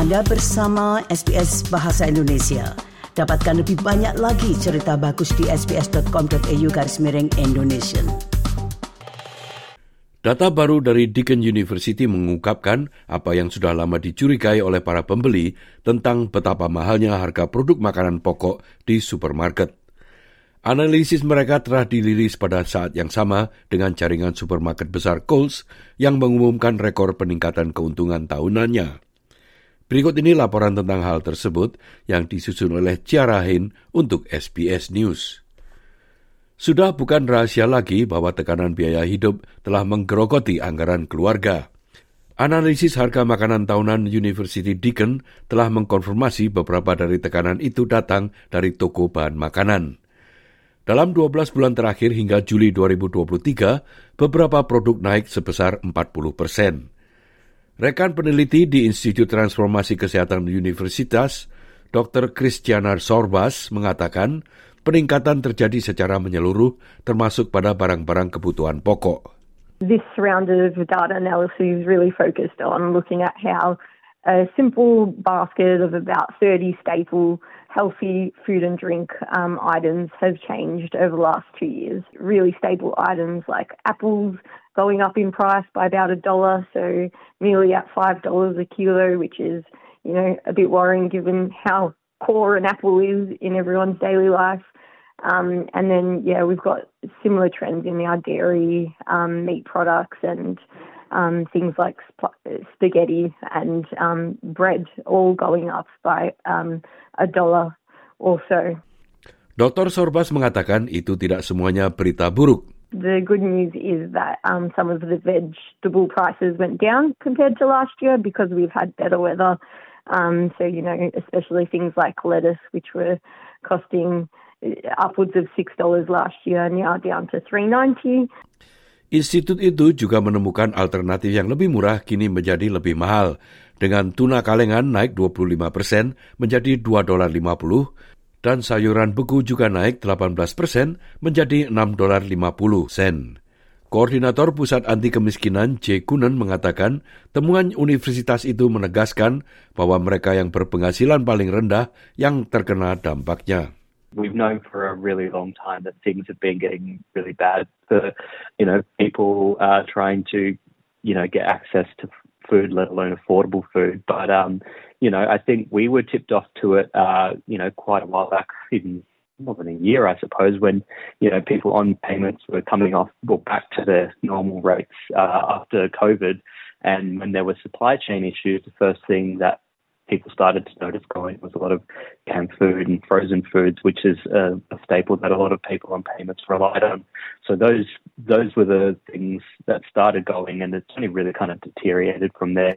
Anda bersama SBS Bahasa Indonesia. Dapatkan lebih banyak lagi cerita bagus di sbs.com.au garis miring Indonesia. Data baru dari Deakin University mengungkapkan apa yang sudah lama dicurigai oleh para pembeli tentang betapa mahalnya harga produk makanan pokok di supermarket. Analisis mereka telah dirilis pada saat yang sama dengan jaringan supermarket besar Coles yang mengumumkan rekor peningkatan keuntungan tahunannya. Berikut ini laporan tentang hal tersebut yang disusun oleh Ciara Hin untuk SBS News. Sudah bukan rahasia lagi bahwa tekanan biaya hidup telah menggerogoti anggaran keluarga. Analisis harga makanan tahunan University Deakin telah mengkonfirmasi beberapa dari tekanan itu datang dari toko bahan makanan. Dalam 12 bulan terakhir hingga Juli 2023, beberapa produk naik sebesar 40 persen. Rekan peneliti di Institut Transformasi Kesehatan Universitas, Dr. Christiana Sorbas mengatakan peningkatan terjadi secara menyeluruh termasuk pada barang-barang kebutuhan pokok. This round of data analysis really focused on looking at how a simple basket of about 30 staple healthy food and drink um, items have changed over the last two years. Really stable items like apples going up in price by about a dollar, so nearly at five dollars a kilo, which is you know a bit worrying given how core an apple is in everyone's daily life. Um, and then yeah, we've got similar trends in our dairy, um, meat products, and um, things like sp- spaghetti and um, bread all going up by um, a dollar or so. Dr. Sorbas mengatakan itu tidak semuanya berita buruk. The good news is that um, some of the vegetable prices went down compared to last year because we've had better weather. Um, so, you know, especially things like lettuce, which were costing upwards of $6 last year, now down to three ninety. Institut itu juga menemukan alternatif yang lebih murah kini menjadi lebih mahal, dengan tuna kalengan naik 25 persen menjadi 2 dolar 50 dan sayuran beku juga naik 18 persen menjadi 6 dolar 50 sen. Koordinator Pusat Anti Kemiskinan J. Kunen mengatakan temuan universitas itu menegaskan bahwa mereka yang berpenghasilan paling rendah yang terkena dampaknya. We've known for a really long time that things have been getting really bad for, you know, people uh, trying to, you know, get access to food, let alone affordable food. But, um, you know, I think we were tipped off to it, uh, you know, quite a while back, even more than a year, I suppose, when, you know, people on payments were coming off, well, back to their normal rates uh, after COVID. And when there were supply chain issues, the first thing that people started to notice going was a lot of canned food and frozen foods, which is a, a staple that a lot of people on payments relied on. So those those were the things that started going, and it's only really kind of deteriorated from there.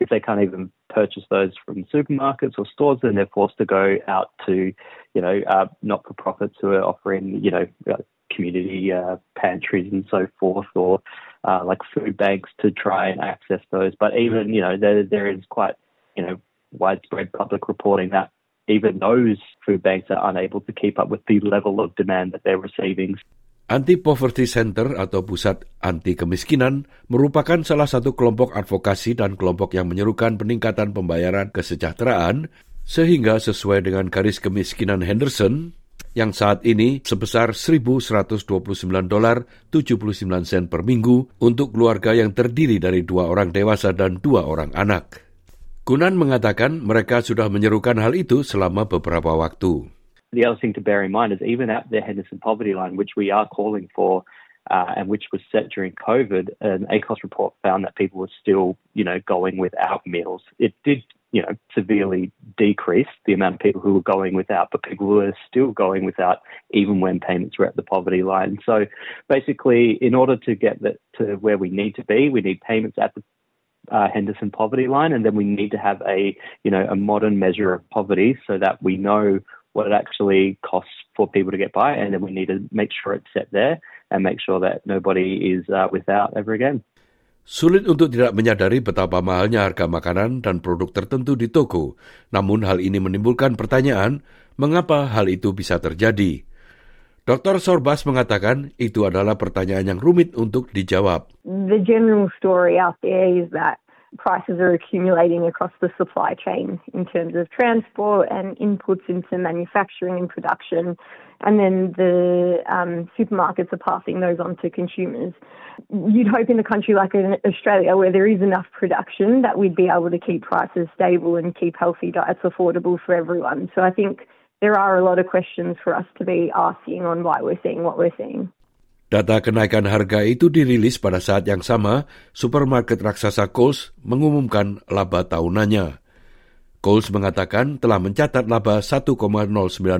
if they can't even purchase those from supermarkets or stores, then they're forced to go out to, you know, uh, not for profits who are offering, you know, uh, community uh, pantries and so forth, or uh, like food banks to try and access those. But even, you know, there there is quite, you know, widespread public reporting that even those food banks are unable to keep up with the level of demand that they're receiving. Anti-Poverty Center atau Pusat Anti Kemiskinan merupakan salah satu kelompok advokasi dan kelompok yang menyerukan peningkatan pembayaran kesejahteraan sehingga sesuai dengan garis kemiskinan Henderson yang saat ini sebesar 1.129 dolar 79 sen per minggu untuk keluarga yang terdiri dari dua orang dewasa dan dua orang anak. Kunan mengatakan mereka sudah menyerukan hal itu selama beberapa waktu. The other thing to bear in mind is even at the Henderson poverty line, which we are calling for, uh, and which was set during COVID, an ACOS report found that people were still, you know, going without meals. It did, you know, severely decrease the amount of people who were going without, but people were still going without even when payments were at the poverty line. So basically, in order to get that to where we need to be, we need payments at the uh, Henderson poverty line, and then we need to have a you know a modern measure of poverty so that we know what it actually costs for people to get by, and then we need to make sure it's set there and make sure that nobody is uh, without ever again. Sulit untuk tidak menyadari betapa mahalnya harga makanan dan produk tertentu di toko. Namun hal ini menimbulkan pertanyaan, mengapa hal itu bisa terjadi? Dr. Sorbas mengatakan itu adalah pertanyaan yang rumit untuk dijawab. The general story out there is that prices are accumulating across the supply chain in terms of transport and inputs into manufacturing and production. And then the um, supermarkets are passing those on to consumers. You'd hope in a country like Australia, where there is enough production, that we'd be able to keep prices stable and keep healthy diets affordable for everyone. So I think there are a lot of questions for us to be asking on why we're seeing what we're seeing. Data kenaikan harga itu dirilis pada saat yang sama supermarket raksasa Coles mengumumkan laba tahunannya. Coles mengatakan telah mencatat laba 1,09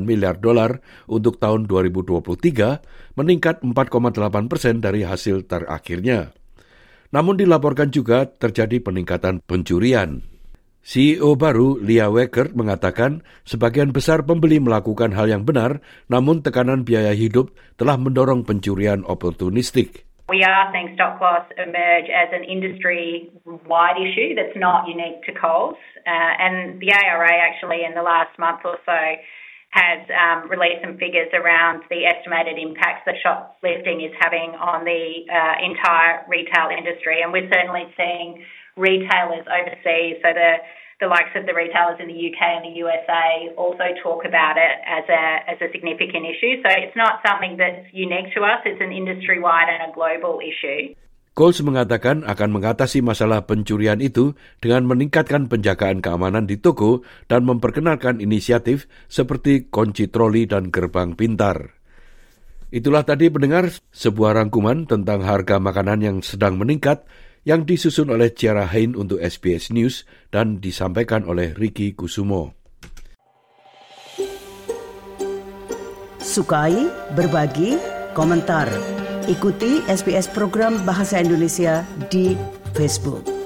miliar dolar untuk tahun 2023, meningkat 4,8 persen dari hasil terakhirnya. Namun dilaporkan juga terjadi peningkatan pencurian. CEO baru Lia Weckert mengatakan sebagian besar pembeli melakukan hal yang benar, namun tekanan biaya hidup telah mendorong pencurian oportunistik. We are seeing stock loss emerge as an industry-wide issue that's not unique to Coles. Uh, and the ARA actually in the last month or so has um, released some figures around the estimated impacts that shoplifting is having on the uh, entire retail industry. And we're certainly seeing retailers overseas, so the the likes of the retailers in the UK and the USA also talk about it as a as a significant issue. So it's not something that's unique to us; it's an industry wide and a global issue. Coles mengatakan akan mengatasi masalah pencurian itu dengan meningkatkan penjagaan keamanan di toko dan memperkenalkan inisiatif seperti kunci troli dan gerbang pintar. Itulah tadi pendengar sebuah rangkuman tentang harga makanan yang sedang meningkat yang disusun oleh Ciara Hain untuk SBS News dan disampaikan oleh Ricky Kusumo. Sukai, berbagi, komentar. Ikuti SBS program Bahasa Indonesia di Facebook.